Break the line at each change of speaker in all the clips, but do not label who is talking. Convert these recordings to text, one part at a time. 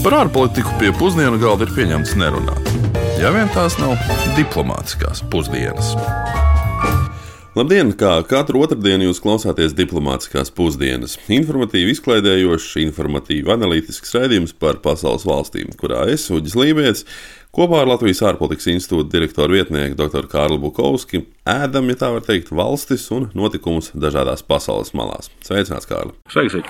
Par ārpolitiku pie pusdienu galda ir pieņemts nerunāt. Ja vien tās nav diplomātiskās pusdienas.
Labdien! Kā katru otrdienu jūs klausāties diplomātiskās pusdienas. Informatīvi izklaidējošs, informatīvi analītisks raidījums par pasaules valstīm, kurā es, Uģis Lībijams, kopā ar Latvijas ārpolitikas institūta direktoru vietnieku dr. Kārlu Bukovski ēdam, ja tā var teikt, valstis un notikumus dažādās pasaules malās. Sveicināts, Kārli!
Sveiki!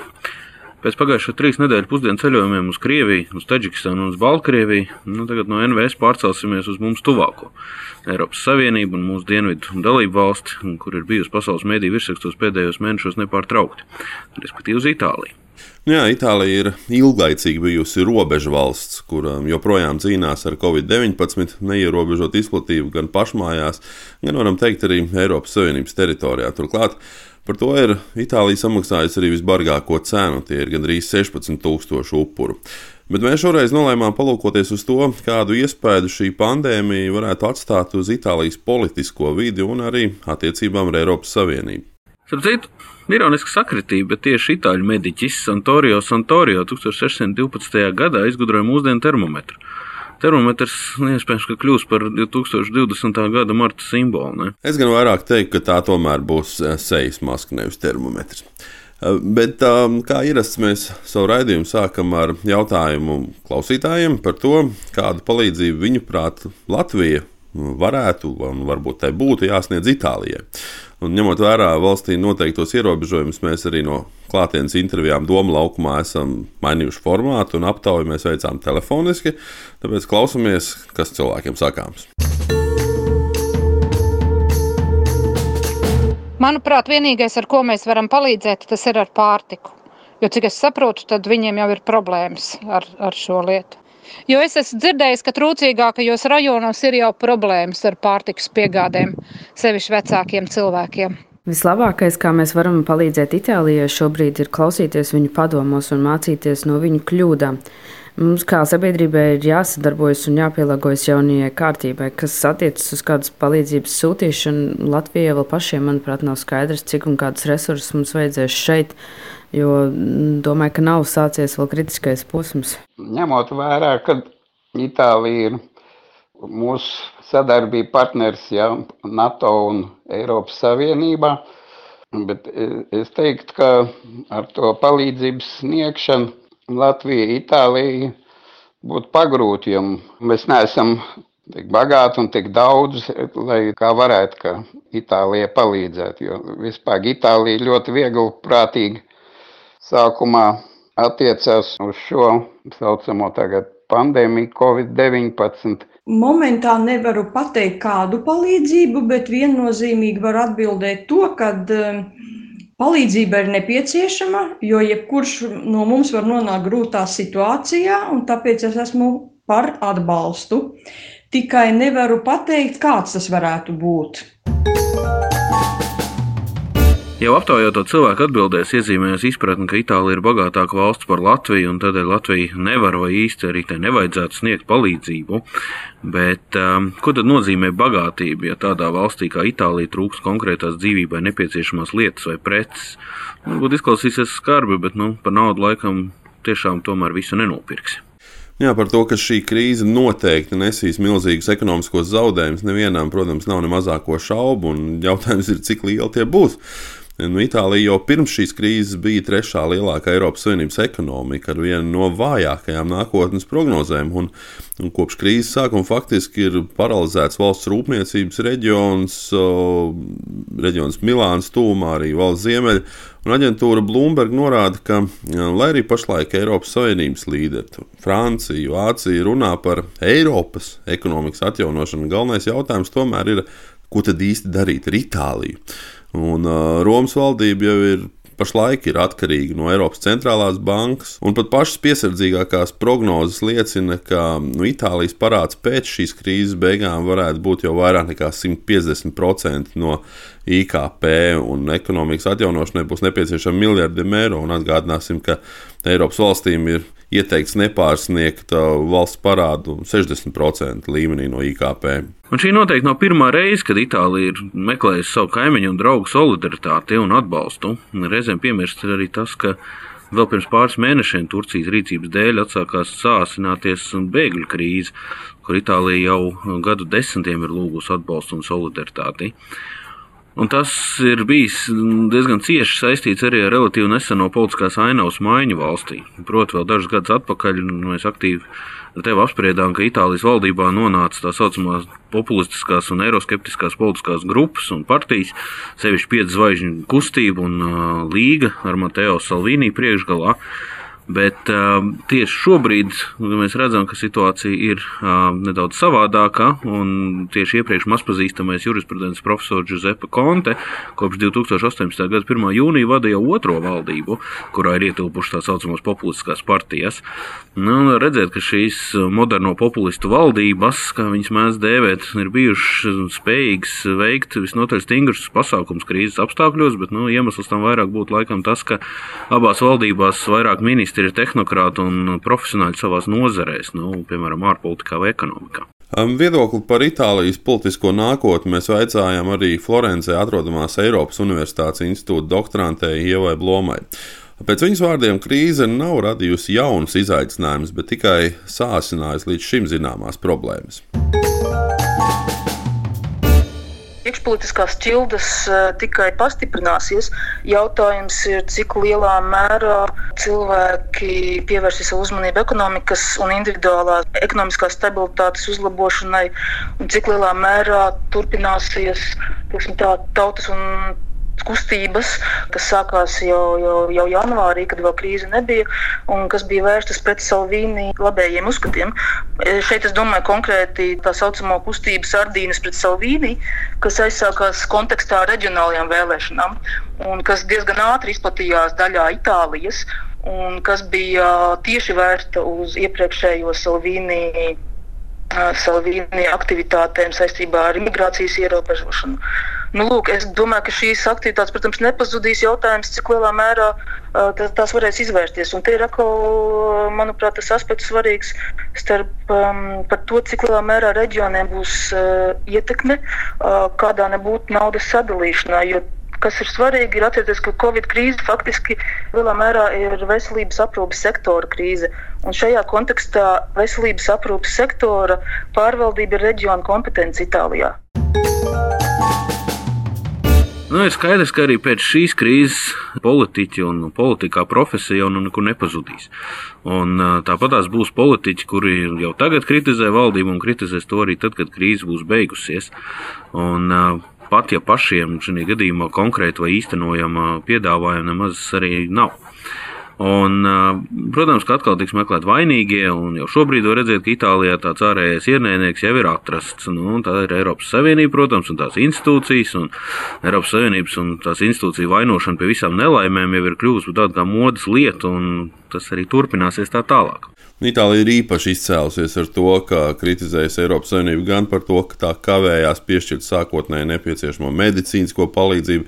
Pēc pagājušā trīs nedēļu pusdienu ceļojumiem uz Krieviju, uz Taģikistānu un uz Baltkrieviju, nu, tagad no NVS pārcelsimies uz mums tuvāko Eiropas Savienību un mūsu dienvidu dalību valsti, kur ir bijusi pasaules mēdīju virsrakstos pēdējos mēnešos nepārtraukti, respektīvi uz Itāliju.
Nu jā, Itālija ir ilglaicīgi bijusi robeža valsts, kur joprojām cīnās ar covid-19, neierobežot izplatību gan pašmājās, gan, varam teikt, arī Eiropas Savienības teritorijā. Turklāt Par to ir Itālija samaksājusi arī visbargāko cenu, tie ir gandrīz 16,000 upuru. Bet mēs šoreiz nolēmām palūkoties uz to, kādu iespēju šī pandēmija varētu atstāt uz Itālijas politisko vidi un arī attiecībām ar Eiropas Savienību.
Starp citu, ironiska sakritība, bet tieši itāļu mediķis Santorio Santorio 1612. gadā izgudroja mūsdienu termometru. Termometrs iespējams, ka kļūs par 2020. gada marta simbolu. Ne?
Es gan vairāk teiktu, ka tā tomēr būs eh, sejas maska, nevis termometrs. Eh, bet, um, kā ierasts, mēs savu raidījumu sākam ar jautājumu klausītājiem par to, kādu palīdzību viņuprāt Latvija varētu un varbūt tai būtu jāsniedz Itālijai. Un ņemot vērā valstī noteiktos ierobežojumus, mēs arī no klātienes intervijām Doma laukumā esam mainījuši formātu un aptauju mēs veicām telefoniski. Tāpēc klausamies, kas cilvēkiem sakāms.
Manuprāt, vienīgais, ar ko mēs varam palīdzēt, tas ir ar pārtiku. Jo, cik es saprotu, tad viņiem jau ir problēmas ar, ar šo lietu. Jo es esmu dzirdējis, ka trūcīgākajos rajonos ir jau problēmas ar pārtikas piegādēm, sevišķi vecākiem cilvēkiem.
Vislabākais, kā mēs varam palīdzēt Itālijai šobrīd, ir klausīties viņu padomos un mācīties no viņu kļūdām. Mums kā sabiedrībai ir jāsadarbojas un jāpielāgojas jaunajai kārtībai, kas attiecas uz kādas palīdzības sūtīšanu. Latvijai vēl pašiem, manuprāt, nav skaidrs, cik un kādas resursus mums vajadzēs šeit jo mm, domāju, ka nav sācies vēl kritiskais posms.
Ņemot vērā, ka Itālija ir mūsu sadarbība partners ja, NATO un Eiropas Savienībā, bet e, es teiktu, ka ar to palīdzības sniegšanu Latvija, Itālija būtu pagrūti, jo mēs neesam tik bagāti un tik daudz, lai kā varētu, ka Itālija palīdzētu. Jo vispār Itālija ļoti viegli, prātīgi sākumā attiecās uz šo saucamo tagad pandēmiju Covid-19.
Momentā nevaru pateikt, kādu palīdzību, bet viennozīmīgi var atbildēt to, ka um, palīdzība ir nepieciešama, jo jebkurš no mums var nonākt grūtā situācijā, un tāpēc es esmu par atbalstu. Tikai nevaru pateikt, kāds tas varētu būt.
Jau aptaujāto cilvēku atbildēs iezīmējās izpratne, ka Itālija ir bagātāka valsts par Latviju, un tādēļ Latvija nevar vai īsti arī tai nevajadzētu sniegt palīdzību. Bet um, ko tad nozīmē bagātība, ja tādā valstī kā Itālija trūks konkrētās dzīvībai nepieciešamās lietas vai preces? Varbūt izklausīsies skarbi, bet nu, par naudu laikam tiešām tomēr visu nenopirksi.
Jā, par to, ka šī krīze noteikti nesīs milzīgus ekonomiskos zaudējumus, nevienam, protams, nav ne mazāko šaubu, jautājums ir, cik lieli tie būs. Nu, Itālija jau pirms šīs krīzes bija trešā lielākā Eiropas Savienības ekonomika ar vienu no vājākajām nākotnes prognozēm. Un, un kopš krīzes sākuma faktiski ir paralizēts valsts rūpniecības reģions, reģions Milāns, Tūmā, arī valsts ziemeļa. Un aģentūra Bloomberg norāda, ka, lai arī pašlaik Eiropas Savienības līderi, Francija, Vācija runā par Eiropas ekonomikas atjaunošanu, galvenais jautājums tomēr ir, ko tad īsti darīt ar Itāliju. Un uh, Romas valdība jau ir pašlaik ir atkarīga no Eiropas centrālās bankas, un pat pašas piesardzīgākās prognozes liecina, ka nu, Itālijas parāds pēc šīs krīzes beigām varētu būt jau vairāk nekā 150% no IKP, un ekonomikas atjaunošanai būs nepieciešami miljardiem eiro. Atgādināsim, ka Eiropas valstīm ir ieteikts nepārsniegt uh, valsts parādu 60% līmenī no IKP.
Un šī noteikti nav pirmā reize, kad Itālija ir meklējusi savu kaimiņu un draugu solidaritāti un atbalstu. Reizēm piemirst arī tas, ka Vēl pirms pāris mēnešiem Turcijas rīcības dēļ atsākās sāsināties bēgļu krīze, kur Itālija jau gadu desmitiem ir lūgusi atbalstu un solidaritāti. Un tas ir bijis diezgan cieši saistīts arī ar relatīvi neseno politiskās ainavas maiņu valstī. Proti, vēl dažus gadus atpakaļ mēs aktīvi ar tevi apspriedām, ka Itālijas valdībā nonāca tā saucamās populistiskās un eiroskeptiskās politiskās grupas un partijas, sevišķi pieci zvaigžņu kustība un līga ar Mateo Salvīnī priekšgalā. Bet uh, tieši šobrīd mēs redzam, ka situācija ir uh, nedaudz savādāka. Tieši iepriekš mazpazīstamais jurisprudences profesors Giuseppe Conte kopš 2018. gada 1. jūnija vadīja otro valdību, kurā ir ietilpušas tā saucamās populistiskās partijas. Nu, redzēt, ka šīs moderno populistu valdības, kā viņas mēdz dēvēt, ir bijušas spējīgas veikt visnotaļ stingrus pasākumus krīzes apstākļos, bet nu, iemesls tam vairāk būtu laikam tas, ka abās valdībās vairāk ministri ir tehnokrāti un profesionāļi savās nozarēs, nu, piemēram, ārpolitikā vai ekonomikā.
Viedokli par Itālijas politisko nākotni mēs vaicājām arī Florencē atrodamās Eiropas Universitātes institūta doktorantei Ievai Blomai. Pēc viņas vārdiem krīze nav radījusi jaunus izaicinājumus, bet tikai sāsinājusi līdz šim zināmās problēmas
iekšpolitiskās ķildes uh, tikai pastiprināsies. Jautājums ir, cik lielā mērā cilvēki pievērsīs savu uzmanību ekonomikas un individuālās ekonomiskās stabilitātes uzlabošanai, un cik lielā mērā turpināsies tā, tautas un kustības, kas sākās jau, jau, jau janvārī, kad vēl krīze nebija, un kas bija vērstas pret Salvīni labējiem uzskatiem. E, šeit es domāju konkrēti tā saucamo kustību sardīnas pret Salvīni, kas aizsākās kontekstā reģionālajām vēlēšanām, un kas diezgan ātri izplatījās daļā Itālijas, un kas bija tieši vērsta uz iepriekšējo Salvīni Salvīni aktivitātēm saistībā ar imigrācijas ierobežošanu. Nu, lūk, es domāju, ka šīs aktivitātes, protams, nepazudīs. Jautājums, cik lielā mērā uh, tās varēs izvērsties. Un te ir atkal, manuprāt, tas aspekts svarīgs starp um, to, cik lielā mērā reģioniem būs uh, ietekme, uh, kādā nebūtu naudas sadalīšanā. Kas ir svarīgi, ir atcerēties, ka Covid krīze faktiski lielā mērā ir veselības aprūpes sektora krīze. Un šajā kontekstā veselības aprūpes sektora pārvaldība ir reģiona kompetence Itālijā.
Nu, ir skaidrs, ka arī pēc šīs krīzes politiķi un politikā profesija jau nu nekur nepazudīs. Un, tāpat tās būs politiķi, kuri jau tagad kritizē valdību un kritizēs to arī tad, kad krīze būs beigusies. Un, pat ja pašiem šajā gadījumā konkrēti vai īstenojama piedāvājuma nemaz arī nav. Un, protams, ka atkal tiks meklēt vainīgie, un jau šobrīd var redzēt, ka Itālijā tāds ārējais ienaidnieks jau ir atrasts. Nu, tā ir Eiropas Savienība, protams, un tās institūcijas, un Eiropas Savienības un tās institūciju vainošana pie visām nelaimēm jau ir kļuvusi par tādu kā modes lietu, un tas arī turpināsies tā tālāk.
Itālija ir īpaši izcēlusies ar to, ka kritizējas Eiropas Savienību gan par to, ka tā kavējās piešķirt sākotnēji nepieciešamo medicīnisko palīdzību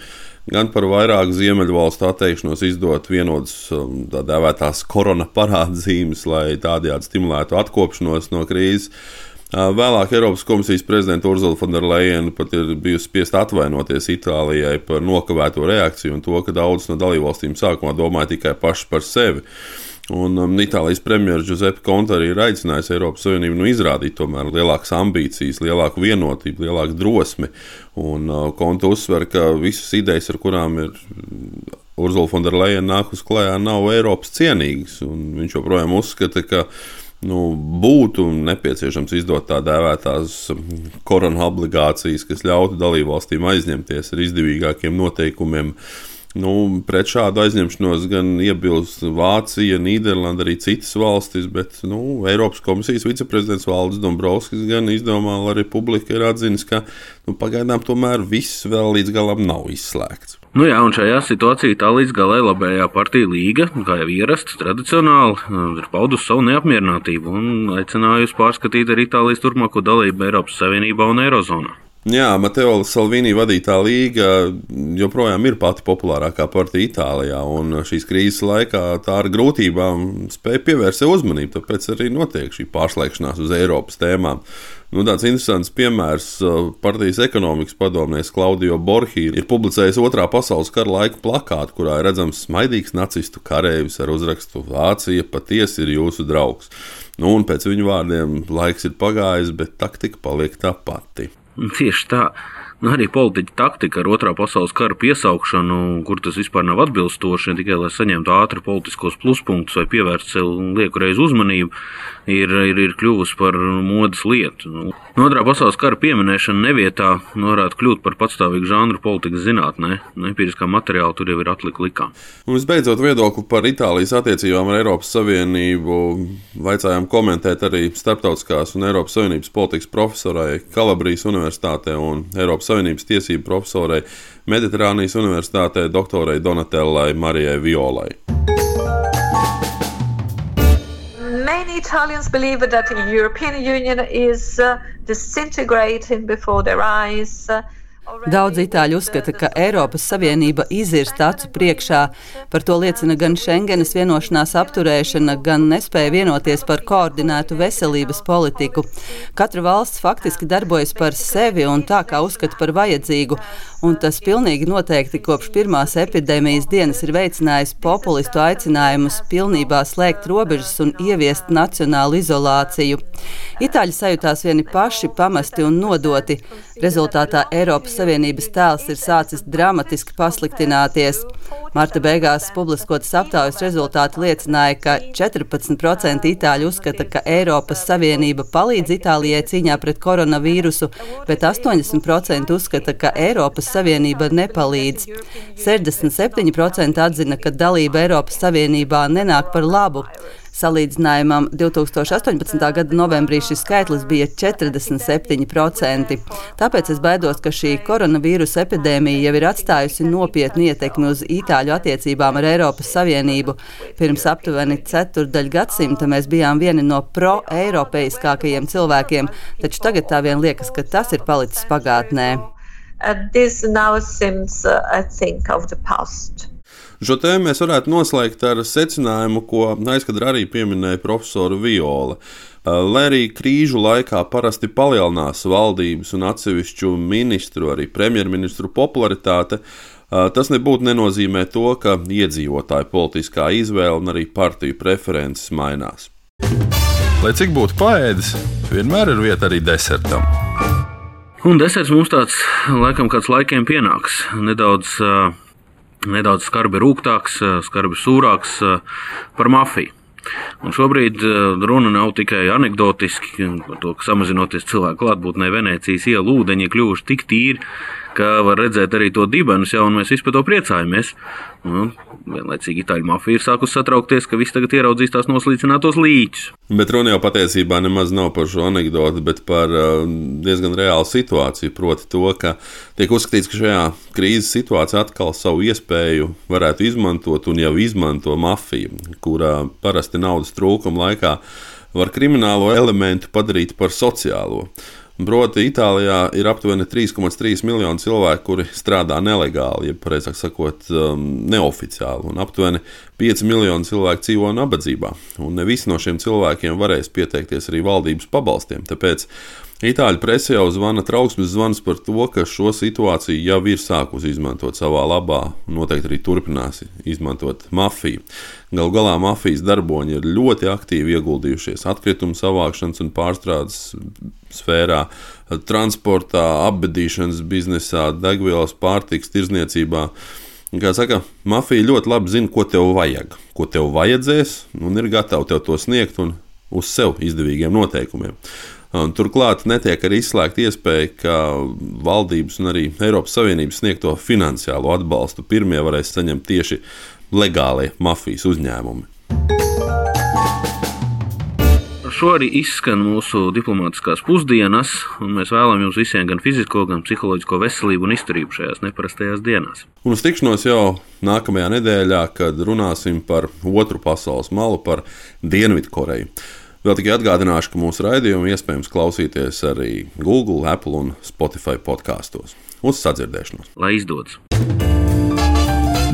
gan par vairāku ziemeļvalstu atteikšanos izdot vienotas um, tā dēvētās korona parādzīmes, lai tādējādi stimulētu atkopšanos no krīzes. Uh, vēlāk Eiropas komisijas prezidenta Urzula Fonderleina pat ir bijusi spiest atvainoties Itālijai par nokavēto reakciju un to, ka daudzas no dalībvalstīm sākumā domāja tikai paši par sevi. Un um, Itālijas premjerministrs Giuseppe Conte arī ir aicinājis Eiropas Savienību nu, izrādīt tomēr lielākas ambīcijas, lielāku vienotību, lielāku drosmi. Un uh, Conte uzsver, ka visas idejas, ar kurām ir Urzula Fonderleja nākus klajā, nav Eiropas cienīgas. Viņš joprojām uzskata, ka nu, būtu nepieciešams izdot tā dēvētās korona obligācijas, kas ļautu dalībvalstīm aizņemties ar izdevīgākiem noteikumiem. Uh, Nu, pret šādu aizņemšanos gan iebilst Vācija, Nīderlanda, arī citas valstis, bet nu, Eiropas komisijas viceprezidents Valdis Dombrovskis gan izdevumā Republika ir atzinis, ka nu, pagaidām tomēr viss vēl līdz galam nav izslēgts.
Nu jā, un šajā situācijā tā līdz galai labējā partija līga, kā jau ierasts, tradicionāli ir paudusi savu neapmierinātību un aicinājusi pārskatīt arī Itālijas turpmāko dalību Eiropas Savienībā un Eirozonā.
Jā, Mateo Salvini vadītā līga joprojām ir pati populārākā partija Itālijā, un šīs krīzes laikā tā ar grūtībām spēja pievērst sev uzmanību. Tāpēc arī notiek šī pārslēgšanās uz Eiropas tēmām. Nu, tāds interesants piemērs uh, partijas ekonomikas padomnieks Klaudio Borhi ir publicējis otrā pasaules kara laika plakātu, kurā ir redzams smaidīgs nacistu karavīrs ar uzrakstu Vācija patiesi ir jūsu draugs. Nu, un pēc viņu vārdiem laiks ir pagājis, bet taktika paliek tā pati.
Tieši tā. Nu, arī politiķa taktika ar otrā pasaules kara piesaukšanu, kur tas vispār nav atbilstoši, ne tikai lai saņemtu ātri politiskos pluspunktus vai pievērstu sev lieku reizi uzmanību, ir, ir, ir kļuvusi par modes lietu. Nu, otrā pasaules kara pieminēšana nevietā nu, varētu kļūt par patstāvīgu žanru politikas zinātnē. Empiriskā materiāla tur jau ir atlika likā.
Un visbeidzot, viedokli par Itālijas attiecībām ar Eiropas Savienību vaicājām komentēt arī starptautiskās un Eiropas Savienības politikas profesorai Kalabrijas Universitātē un Eiropas Savienības tiesību profesorai Mediterānijas Universitātē doktorai Donatellai Marijai Violai.
Many Italians believe that the European Union is uh, disintegrating before their eyes. Uh,
Daudz itāļu uzskata, ka Eiropas Savienība izirst acu priekšā. Par to liecina gan Schengenas vienošanās apturēšana, gan nespēja vienoties par koordinētu veselības politiku. Katra valsts faktiski darbojas par sevi un tā, kā uzskata par vajadzīgu, un tas pilnīgi noteikti kopš pirmās epidēmijas dienas ir veicinājis populistu aicinājumus pilnībā slēgt robežas un ieviest nacionālu izolāciju. Itāļi sajūtās vieni paši pamesti un nodoti. Rezultātā Eiropas Savienības tēls ir sācis dramatiski pasliktināties. Marta beigās publiskotas aptaujas rezultāti liecināja, ka 14% itāļu uzskata, ka Eiropas Savienība palīdz Itālijai cīņā pret koronavīrusu, bet 80% uzskata, ka Eiropas Savienība nepalīdz. 67% atzina, ka dalība Eiropas Savienībā nenāk par labu. Salīdzinājumam 2018. gada novembrī šis skaitlis bija 47%. Tāpēc es baidos, ka šī koronavīrusa epidēmija jau ir atstājusi nopietnu ietekmi uz itāļu attiecībām ar Eiropas Savienību. Pirms aptuveni ceturdaļ gadsimta mēs bijām vieni no pro-eiropeiskākajiem cilvēkiem, taču tagad tā vien liekas, ka tas ir palicis pagātnē.
Uh, this now seems, uh, I think, of the past.
Šo tēmu mēs varētu noslēgt ar secinājumu, ko aizkadrā arī pieminēja profesora Viola. Lai arī krīžu laikā parasti palielinās valdības un atsevišķu ministru, arī premjerministru popularitāte, tas nebūtu nenozīmē to, ka iedzīvotāju politiskā izvēle un arī partiju preferences mainās.
Lai cik būtu paēdis, vienmēr ir vieta arī desertam.
Un deserts mums tāds laikam kāds laikiem pienāks. Nedaudz uh, nedaudz skarbi rūktāks, eh, skarbi sūrāks eh, par mafiju. Un šobrīd eh, runa nav tikai anekdotiski par to, ka samazinoties cilvēku klātbūtnē Venecijas ielu ūdeņi kļuvuši tik tīri, ka var redzēt arī to dibenus jau, un mēs visi par to priecājamies. Un, vienlaicīgi itāļu mafija ir sākusi satraukties, ka visi tagad ieraudzīs tās noslīcinātos līķus.
Bet runa jau patiesībā nemaz nav par šo anekdoti, bet par uh, diezgan reālu situāciju. Proti, to, ka tiek uzskatīts, ka šajā krīzes situācijā atkal savu iespēju varētu izmantot un jau izmanto mafija, kurā parasti naudas trūkuma laikā var kriminālo elementu padarīt par sociālo. Proti, Itālijā ir aptuveni 3,3 miljoni cilvēku, kuri strādā nelegāli, jeb precīzāk sakot, um, neoficiāli, un aptuveni 5 miljoni cilvēku dzīvo nabadzībā. Un ne visi no šiem cilvēkiem varēs pieteikties arī valdības pabalstiem. Tāpēc Itāļu presē jau zvana trauksmes zvans par to, ka šo situāciju jau ir sākusi izmantot savā labā, un noteikti arī turpinās izmantot mafiju. Galu galā mafijas darboņi ir ļoti aktīvi ieguldījušies atkritumu savākšanas un pārstrādes sfērā, transportā, apbedīšanas biznesā, degvielas, pārtiks, tirzniecībā. Kā saka, mafija ļoti labi zina, ko tev vajag, ko tev vajadzēs, un ir gatava tev to sniegt un uz sev izdevīgiem noteikumiem. Un turklāt netiek arī izslēgta iespēja, ka valdības un arī Eiropas Savienības sniegto finansiālo atbalstu pirmie varēs saņemt tieši legālie mafijas uzņēmumi.
Šo arī izskan mūsu diplomātiskās pusdienas, un mēs vēlamies jums visiem gan fizisko, gan psiholoģisko veselību un izturību šajās neparastajās dienās.
Un uz tikšanos jau nākamajā nedēļā, kad runāsim par otru pasaules malu, par Dienvidkoreju. Vēl tikai atgādināšu, ka mūsu raidījumu iespējams klausīties arī Google, Apple un Spotify podkāstos. Uz sadzirdēšanos!
Lai izdodas!